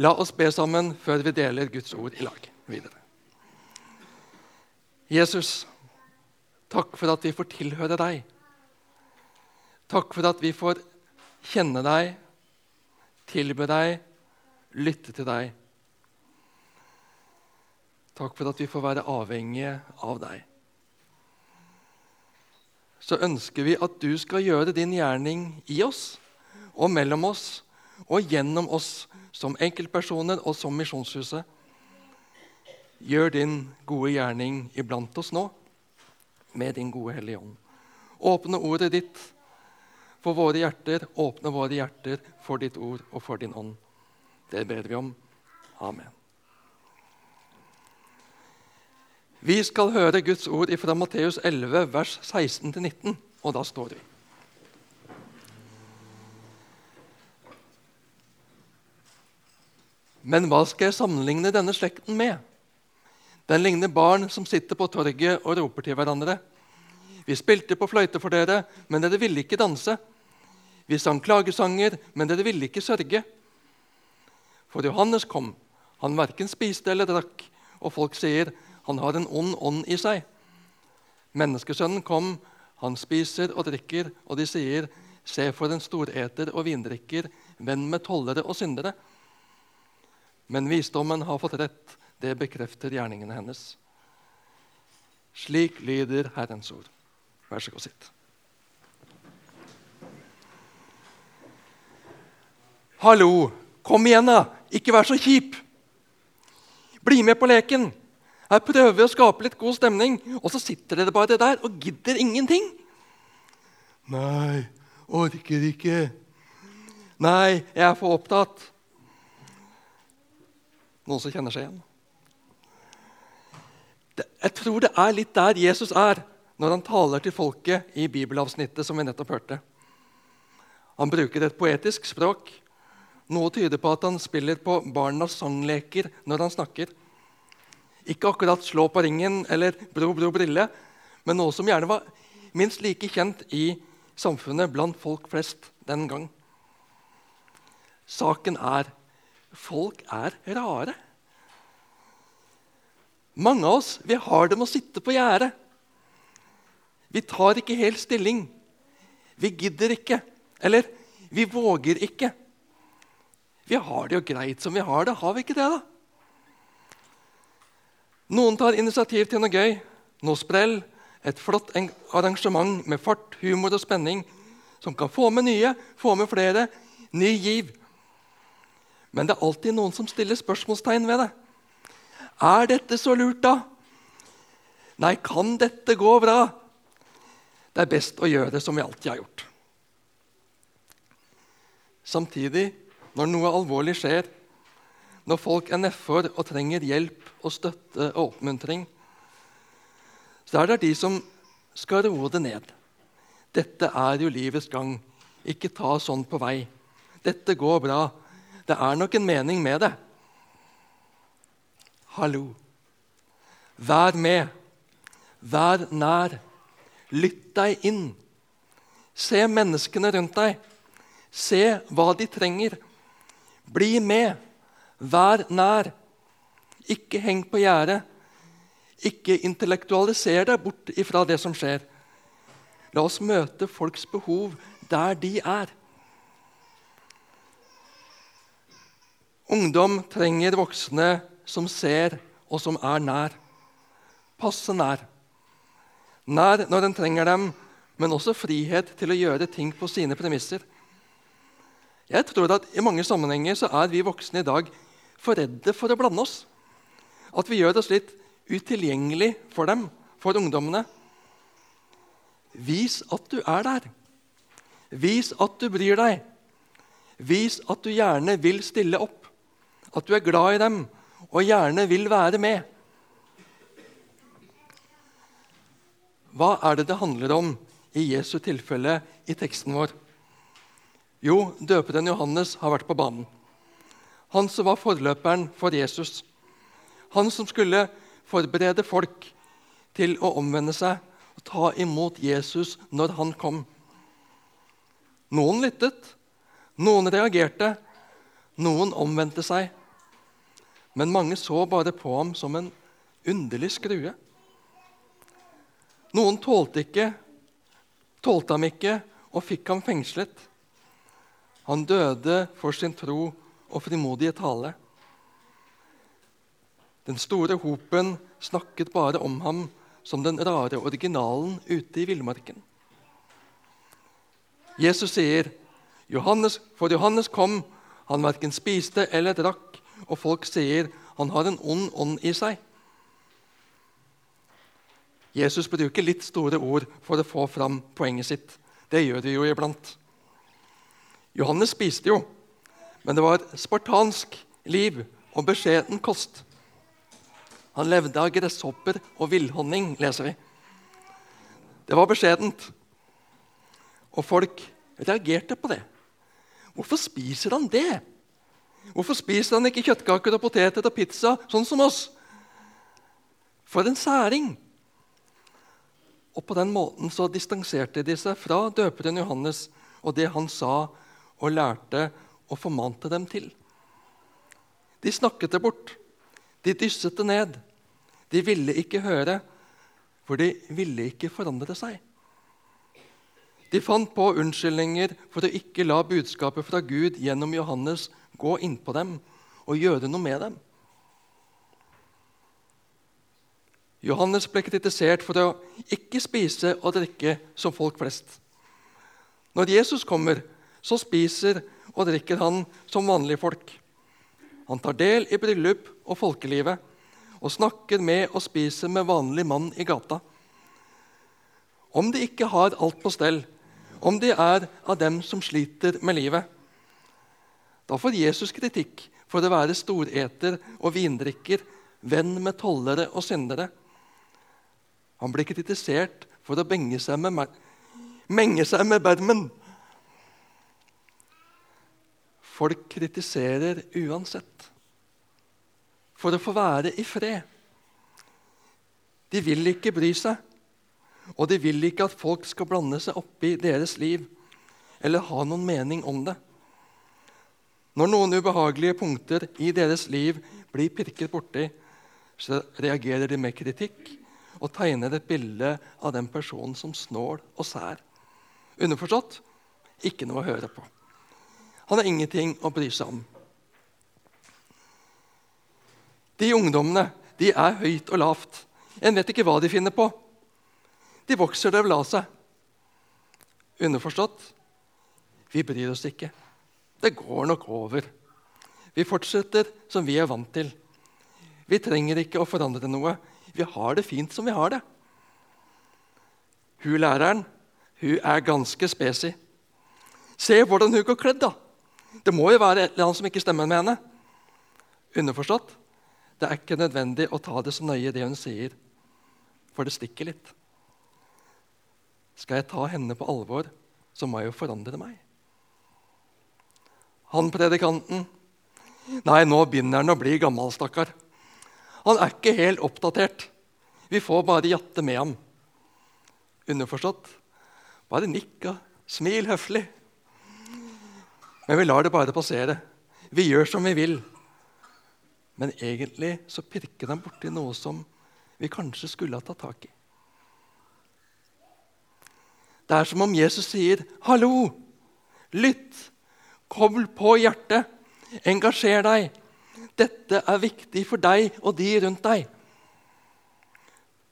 La oss be sammen før vi deler Guds ord i lag videre. Jesus, takk for at vi får tilhøre deg. Takk for at vi får kjenne deg, tilbe deg, lytte til deg. Takk for at vi får være avhengige av deg. Så ønsker vi at du skal gjøre din gjerning i oss og mellom oss og gjennom oss som enkeltpersoner og som Misjonshuset. Gjør din gode gjerning iblant oss nå med din gode Hellige Ånd. Åpne ordet ditt for våre hjerter, åpne våre hjerter for ditt ord og for din ånd. Det ber vi om. Amen. Vi skal høre Guds ord fra Matteus 11, vers 16-19, og da står vi. Men hva skal jeg sammenligne denne slekten med? Den ligner barn som sitter på torget og roper til hverandre. Vi spilte på fløyte for dere, men dere ville ikke danse. Vi sang klagesanger, men dere ville ikke sørge. For Johannes kom. Han verken spiste eller drakk, og folk sier han har en ond ånd i seg. Menneskesønnen kom, han spiser og drikker, og de sier, se for en storeter og vindrikker, venn med tollere og syndere. Men visdommen har fått rett, det bekrefter gjerningene hennes. Slik lyder Herrens ord. Vær så god, sitt. Hallo! Kom igjen, da! Ikke vær så kjip! Bli med på leken! Her prøver vi å skape litt god stemning, og så sitter dere bare der og gidder ingenting. Nei, orker ikke. Nei, jeg er for opptatt. Noen som kjenner seg igjen? Jeg tror det er litt der Jesus er når han taler til folket i bibelavsnittet som vi nettopp hørte. Han bruker et poetisk språk. Noe tyder på at han spiller på barnas sangleker når han snakker. Ikke akkurat 'slå på ringen' eller 'bro, bro, brille', men noe som gjerne var minst like kjent i samfunnet blant folk flest den gang. Saken er folk er rare. Mange av oss vi har det med å sitte på gjerdet. Vi tar ikke helt stilling. Vi gidder ikke. Eller vi våger ikke. Vi har det jo greit som vi har det. Har vi ikke det, da? Noen tar initiativ til noe gøy, noe sprell, et flott arrangement med fart, humor og spenning som kan få med nye, få med flere, ny giv. Men det er alltid noen som stiller spørsmålstegn ved det. Er dette så lurt, da? Nei, kan dette gå bra? Det er best å gjøre det som vi alltid har gjort. Samtidig, når noe alvorlig skjer, når folk er nedfor og trenger hjelp og støtte og oppmuntring, så er det de som skal roe det ned. Dette er jo livets gang. Ikke ta sånn på vei. Dette går bra. Det er nok en mening med det. Hallo. Vær med. Vær nær. Lytt deg inn. Se menneskene rundt deg. Se hva de trenger. Bli med. Vær nær. Ikke heng på gjerdet. Ikke intellektualiser deg bort ifra det som skjer. La oss møte folks behov der de er. Ungdom trenger voksne som ser, og som er nær. Passe nær. Nær når en trenger dem, men også frihet til å gjøre ting på sine premisser. Jeg tror at I mange sammenhenger så er vi voksne i dag for redde for å blande oss. At vi gjør oss litt utilgjengelig for dem, for ungdommene. Vis at du er der. Vis at du bryr deg. Vis at du gjerne vil stille opp at du er glad i dem og gjerne vil være med. Hva er det det handler om i Jesu tilfelle i teksten vår? Jo, døperen Johannes har vært på banen. Han som var forløperen for Jesus. Han som skulle forberede folk til å omvende seg og ta imot Jesus når han kom. Noen lyttet, noen reagerte, noen omvendte seg men mange så bare på ham som en underlig skrue. Noen tålte, ikke, tålte ham ikke og fikk ham fengslet. Han døde for sin tro og frimodige tale. Den store hopen snakket bare om ham som den rare originalen ute i villmarken. Jesus sier, Johannes, for Johannes kom, han verken spiste eller drakk, og folk sier han har en ond ånd i seg. Jesus bruker litt store ord for å få fram poenget sitt. Det gjør de jo iblant. Johannes spiste jo, men det var spartansk liv og beskjeden kost. Han levde av gresshopper og villhonning, leser vi. Det var beskjedent. Og folk reagerte på det. Hvorfor spiser han det? Hvorfor spiser han ikke kjøttkaker og poteter og pizza, sånn som oss? For en særing! Og På den måten så distanserte de seg fra døperen Johannes og det han sa og lærte og formante dem til. De snakket det bort. De dysset det ned. De ville ikke høre, for de ville ikke forandre seg. De fant på unnskyldninger for å ikke la budskapet fra Gud gjennom Johannes gå innpå dem og gjøre noe med dem. Johannes ble kritisert for å ikke spise og drikke som folk flest. Når Jesus kommer, så spiser og drikker han som vanlige folk. Han tar del i bryllup og folkelivet og snakker med og spiser med vanlig mann i gata. Om de ikke har alt på stell, om de er av dem som sliter med livet. Da får Jesus kritikk for å være storeter og vindrikker, venn med tollere og syndere. Han blir kritisert for å benge seg med, menge seg med bermen. Folk kritiserer uansett for å få være i fred. De vil ikke bry seg, og de vil ikke at folk skal blande seg opp i deres liv eller ha noen mening om det. Når noen ubehagelige punkter i deres liv blir pirket borti, så reagerer de med kritikk og tegner et bilde av den personen som snål og sær. Underforstått ikke noe å høre på. Han har ingenting å bry seg om. De ungdommene de er høyt og lavt. En vet ikke hva de finner på. De vokser det vel av seg. Underforstått vi bryr oss ikke. Det går nok over. Vi fortsetter som vi er vant til. Vi trenger ikke å forandre noe. Vi har det fint som vi har det. Hun læreren hun er ganske spesi. Se hvordan hun går kledd, da! Det må jo være et eller annet som ikke stemmer med henne. Underforstått det er ikke nødvendig å ta det så nøye, det hun sier, for det stikker litt. Skal jeg ta henne på alvor, så må jeg jo forandre meg. Han predikanten Nei, nå begynner han å bli gammel, stakkar. Han er ikke helt oppdatert. Vi får bare jatte med ham. Underforstått bare nikk og smil høflig. Men vi lar det bare passere. Vi gjør som vi vil. Men egentlig så pirker han borti noe som vi kanskje skulle ha tatt tak i. Det er som om Jesus sier, 'Hallo! Lytt! Kobl på hjertet! Engasjer deg! Dette er viktig for deg og de rundt deg.'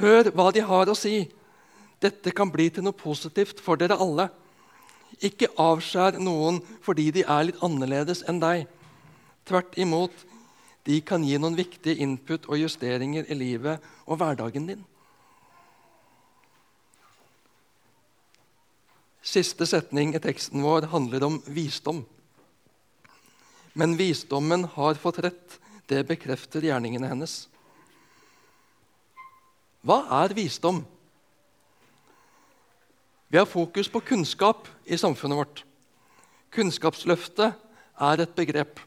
Hør hva de har å si. Dette kan bli til noe positivt for dere alle. Ikke avskjær noen fordi de er litt annerledes enn deg. Tvert imot, de kan gi noen viktige input og justeringer i livet og hverdagen din. Siste setning i teksten vår handler om visdom. Men visdommen har fått rett. Det bekrefter gjerningene hennes. Hva er visdom? Vi har fokus på kunnskap i samfunnet vårt. Kunnskapsløftet er et begrep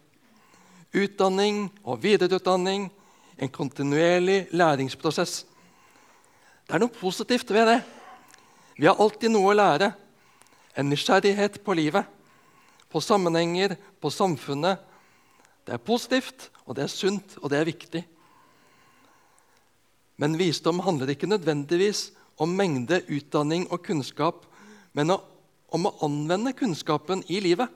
utdanning og videreutdanning, en kontinuerlig læringsprosess. Det er noe positivt ved det. Vi har alltid noe å lære. En nysgjerrighet på livet, på sammenhenger, på samfunnet. Det er positivt, og det er sunt, og det er viktig. Men visdom handler ikke nødvendigvis om mengde utdanning og kunnskap, men om å anvende kunnskapen i livet.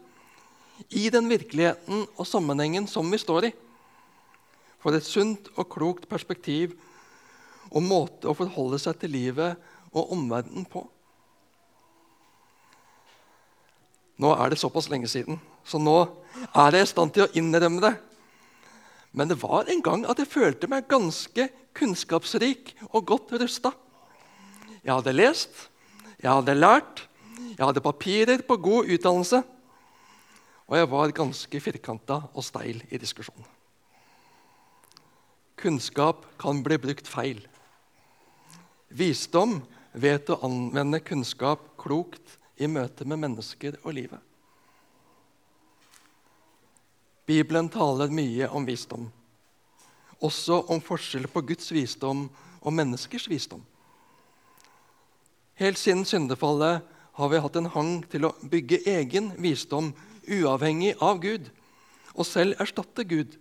I den virkeligheten og sammenhengen som vi står i. For et sunt og klokt perspektiv og måte å forholde seg til livet og omverdenen på. Nå er det såpass lenge siden, så nå er jeg i stand til å innrømme det. Men det var en gang at jeg følte meg ganske kunnskapsrik og godt rusta. Jeg hadde lest, jeg hadde lært, jeg hadde papirer på god utdannelse. Og jeg var ganske firkanta og steil i diskusjonen. Kunnskap kan bli brukt feil. Visdom vet å anvende kunnskap klokt i møte med mennesker og livet. Bibelen taler mye om visdom, også om forskjell på Guds visdom og menneskers visdom. Helt siden syndefallet har vi hatt en hang til å bygge egen visdom uavhengig av Gud, og selv erstatte Gud.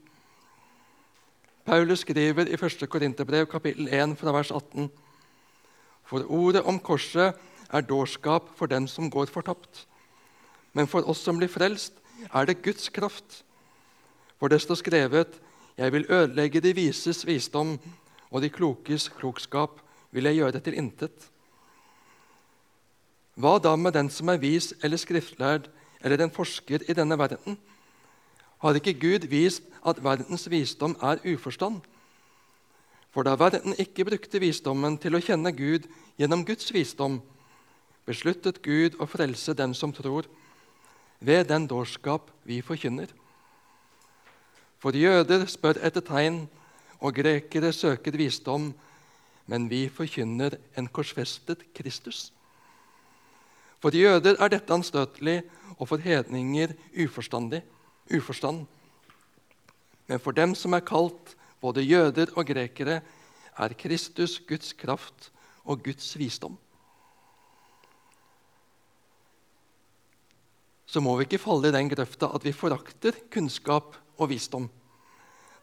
Paulus skriver i 1. Korinterbrev kapittel 1 fra vers 18.: For ordet om korset er dårskap for den som går fortapt. Men for oss som blir frelst, er det Guds kraft. For det står skrevet:" Jeg vil ødelegge de vises visdom, og de klokes klokskap vil jeg gjøre til intet. Hva da med den som er vis eller skriftlærd eller en forsker i denne verden? Har ikke Gud vist at verdens visdom er uforstand? For da verden ikke brukte visdommen til å kjenne Gud gjennom Guds visdom, besluttet Gud å frelse dem som tror, ved den dårskap vi forkynner. For jøder spør etter tegn, og grekere søker visdom, men vi forkynner en korsfestet Kristus. For jøder er dette anstøtelig, og for hedninger uforstandig, uforstand. Men for dem som er kalt, både jøder og grekere, er Kristus Guds kraft og Guds visdom. Så må vi ikke falle i den grøfta at vi forakter kunnskap og visdom.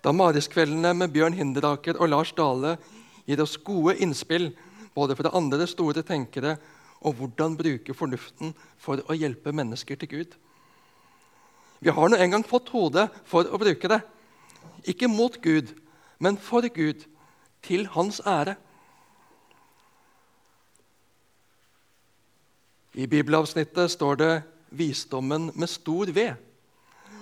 Da Mariskveldene med Bjørn Hinderaker og Lars Dale gir oss gode innspill både fra andre store tenkere og hvordan bruke fornuften for å hjelpe mennesker til Gud. Vi har nå en gang fått hodet for å bruke det. Ikke mot Gud, men for Gud, til Hans ære. I bibelavsnittet står det visdommen med stor V.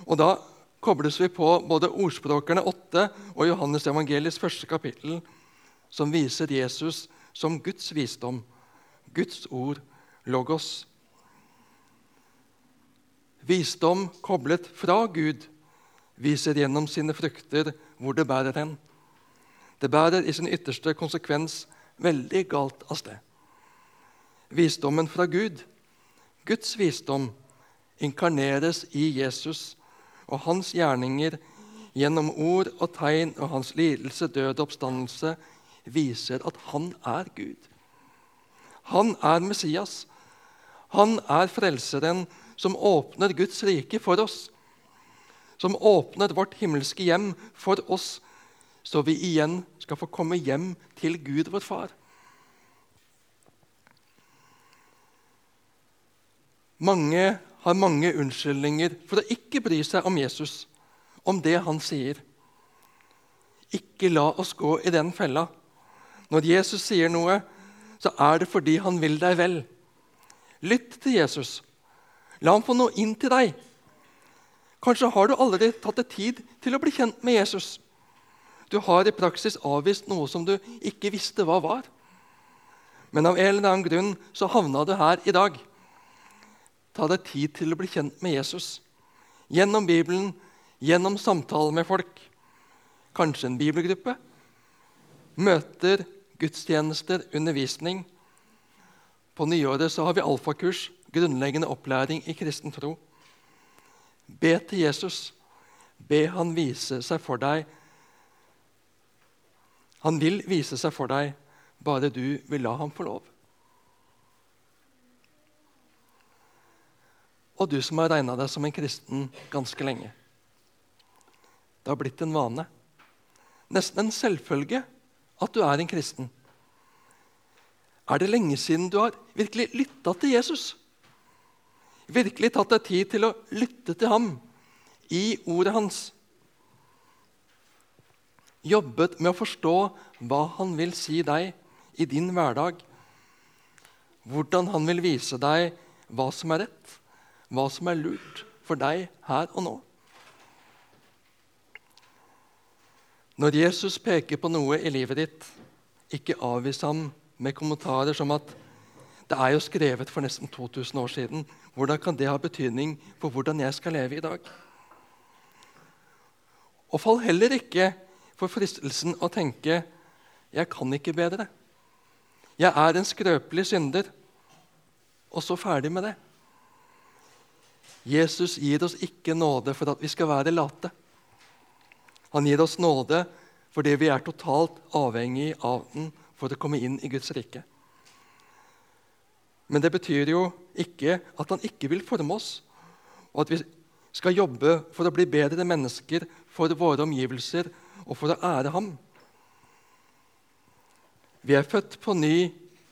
Og Da kobles vi på både Ordspråkerne 8 og Johannes evangeliets første kapittel, som viser Jesus som Guds visdom, Guds ord, logos. Visdom koblet fra Gud viser gjennom sine frukter hvor det bærer hen. Det bærer i sin ytterste konsekvens veldig galt av sted. Visdommen fra Gud, Guds visdom, inkarneres i Jesus og hans gjerninger gjennom ord og tegn og hans lidelse, død og oppstandelse viser at han er Gud. Han er Messias. Han er frelseren som åpner Guds rike for oss. Som åpner vårt himmelske hjem for oss, så vi igjen skal få komme hjem til Gud, vår Far. Mange har mange unnskyldninger for å ikke bry seg om Jesus, om det han sier. Ikke la oss gå i den fella. Når Jesus sier noe, så er det fordi han vil deg vel. Lytt til Jesus. La ham få noe inn til deg. Kanskje har du aldri tatt deg tid til å bli kjent med Jesus. Du har i praksis avvist noe som du ikke visste hva var. Men av en eller annen grunn så havna du her i dag. Ta deg tid til å bli kjent med Jesus. Gjennom Bibelen, gjennom samtaler med folk. Kanskje en bibelgruppe. Møter, gudstjenester, undervisning. På nyåret så har vi alfakurs, grunnleggende opplæring i kristen tro. Be til Jesus. Be han vise seg for deg. Han vil vise seg for deg, bare du vil la ham få lov. Og du som har regna deg som en kristen ganske lenge. Det har blitt en vane. Nesten en selvfølge at du er en kristen. Er det lenge siden du har virkelig lytta til Jesus? Virkelig tatt deg tid til å lytte til ham i ordet hans? Jobbet med å forstå hva han vil si deg i din hverdag? Hvordan han vil vise deg hva som er rett, hva som er lurt for deg her og nå? Når Jesus peker på noe i livet ditt, ikke avvis ham med kommentarer som at det er jo skrevet for nesten 2000 år siden. Hvordan kan det ha betydning for hvordan jeg skal leve i dag? Og fall heller ikke for fristelsen å tenke 'jeg kan ikke bedre'. Jeg er en skrøpelig synder. Og så ferdig med det. Jesus gir oss ikke nåde for at vi skal være late. Han gir oss nåde fordi vi er totalt avhengig av den for å komme inn i Guds rike. Men det betyr jo ikke at han ikke vil forme oss, og at vi skal jobbe for å bli bedre mennesker for våre omgivelser og for å ære ham. Vi er født på ny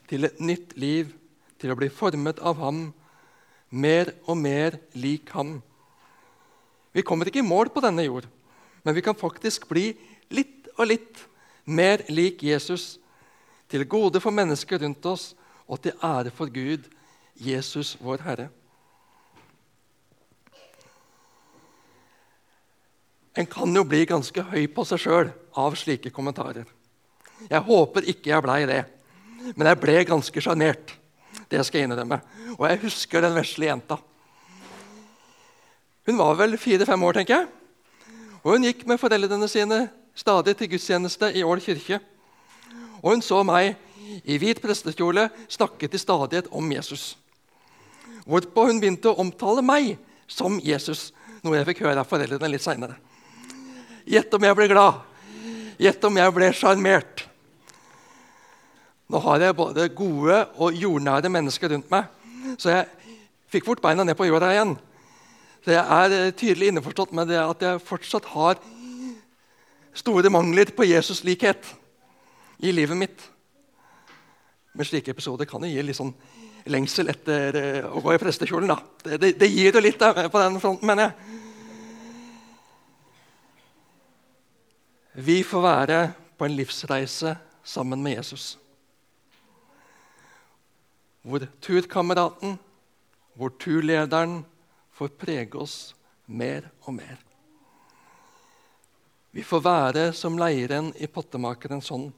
til et nytt liv, til å bli formet av ham, mer og mer lik ham. Vi kommer ikke i mål på denne jord, men vi kan faktisk bli litt og litt mer lik Jesus, til gode for mennesker rundt oss og til ære for Gud, Jesus vår Herre. En kan jo bli ganske høy på seg sjøl av slike kommentarer. Jeg håper ikke jeg blei det, men jeg ble ganske sjarmert. Det skal jeg innrømme. Og jeg husker den vesle jenta. Hun var vel fire-fem år, tenker jeg. Og Hun gikk med foreldrene sine stadig til gudstjeneste i Ål kirke. Og hun så meg i hvit prestekjole snakke til stadighet om Jesus. Hvorpå hun begynte å omtale meg som Jesus, noe jeg fikk høre av foreldrene litt seinere. Gjett om jeg ble glad. Gjett om jeg ble sjarmert. Nå har jeg både gode og jordnære mennesker rundt meg, så jeg fikk fort beina ned på jorda igjen. Så jeg er eh, tydelig innforstått med det at jeg fortsatt har store mangler på Jesus-likhet i livet mitt. Men slike episoder kan jo gi litt sånn lengsel etter eh, å gå i prestekjolen. Det, det, det, gir jo litt på den fronten, mener jeg. Vi får være på en livsreise sammen med Jesus. Hvor turkameraten, hvor turlederen, får prege oss mer og mer. Vi får være som leiren i pottemakerens hånd.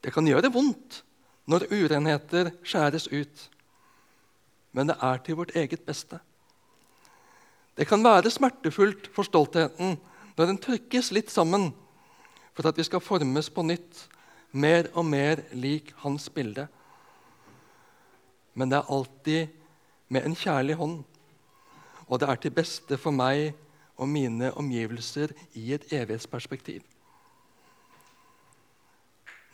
Det kan gjøre vondt når urenheter skjæres ut, men det er til vårt eget beste. Det kan være smertefullt for stoltheten når den trykkes litt sammen for at vi skal formes på nytt, mer og mer lik hans bilde. Men det er alltid med en kjærlig hånd, og det er til beste for meg og mine omgivelser i et evighetsperspektiv.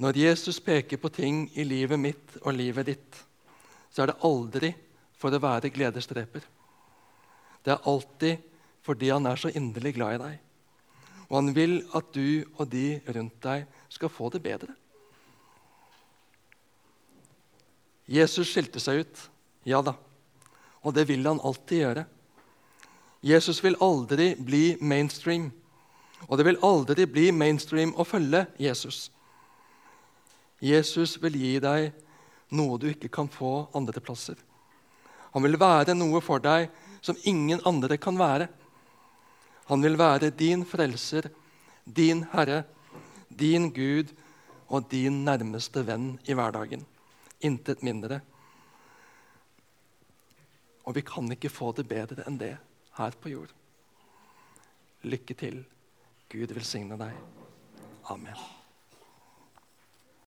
Når Jesus peker på ting i livet mitt og livet ditt, så er det aldri for å være gledesdreper. Det er alltid fordi han er så inderlig glad i deg. Og han vil at du og de rundt deg skal få det bedre. Jesus skilte seg ut, ja da. Og det vil han alltid gjøre. Jesus vil aldri bli mainstream. Og det vil aldri bli mainstream å følge Jesus. Jesus vil gi deg noe du ikke kan få andre plasser. Han vil være noe for deg som ingen andre kan være. Han vil være din frelser, din Herre, din Gud og din nærmeste venn i hverdagen. Intet mindre. Og vi kan ikke få det bedre enn det her på jord. Lykke til. Gud velsigne deg. Amen.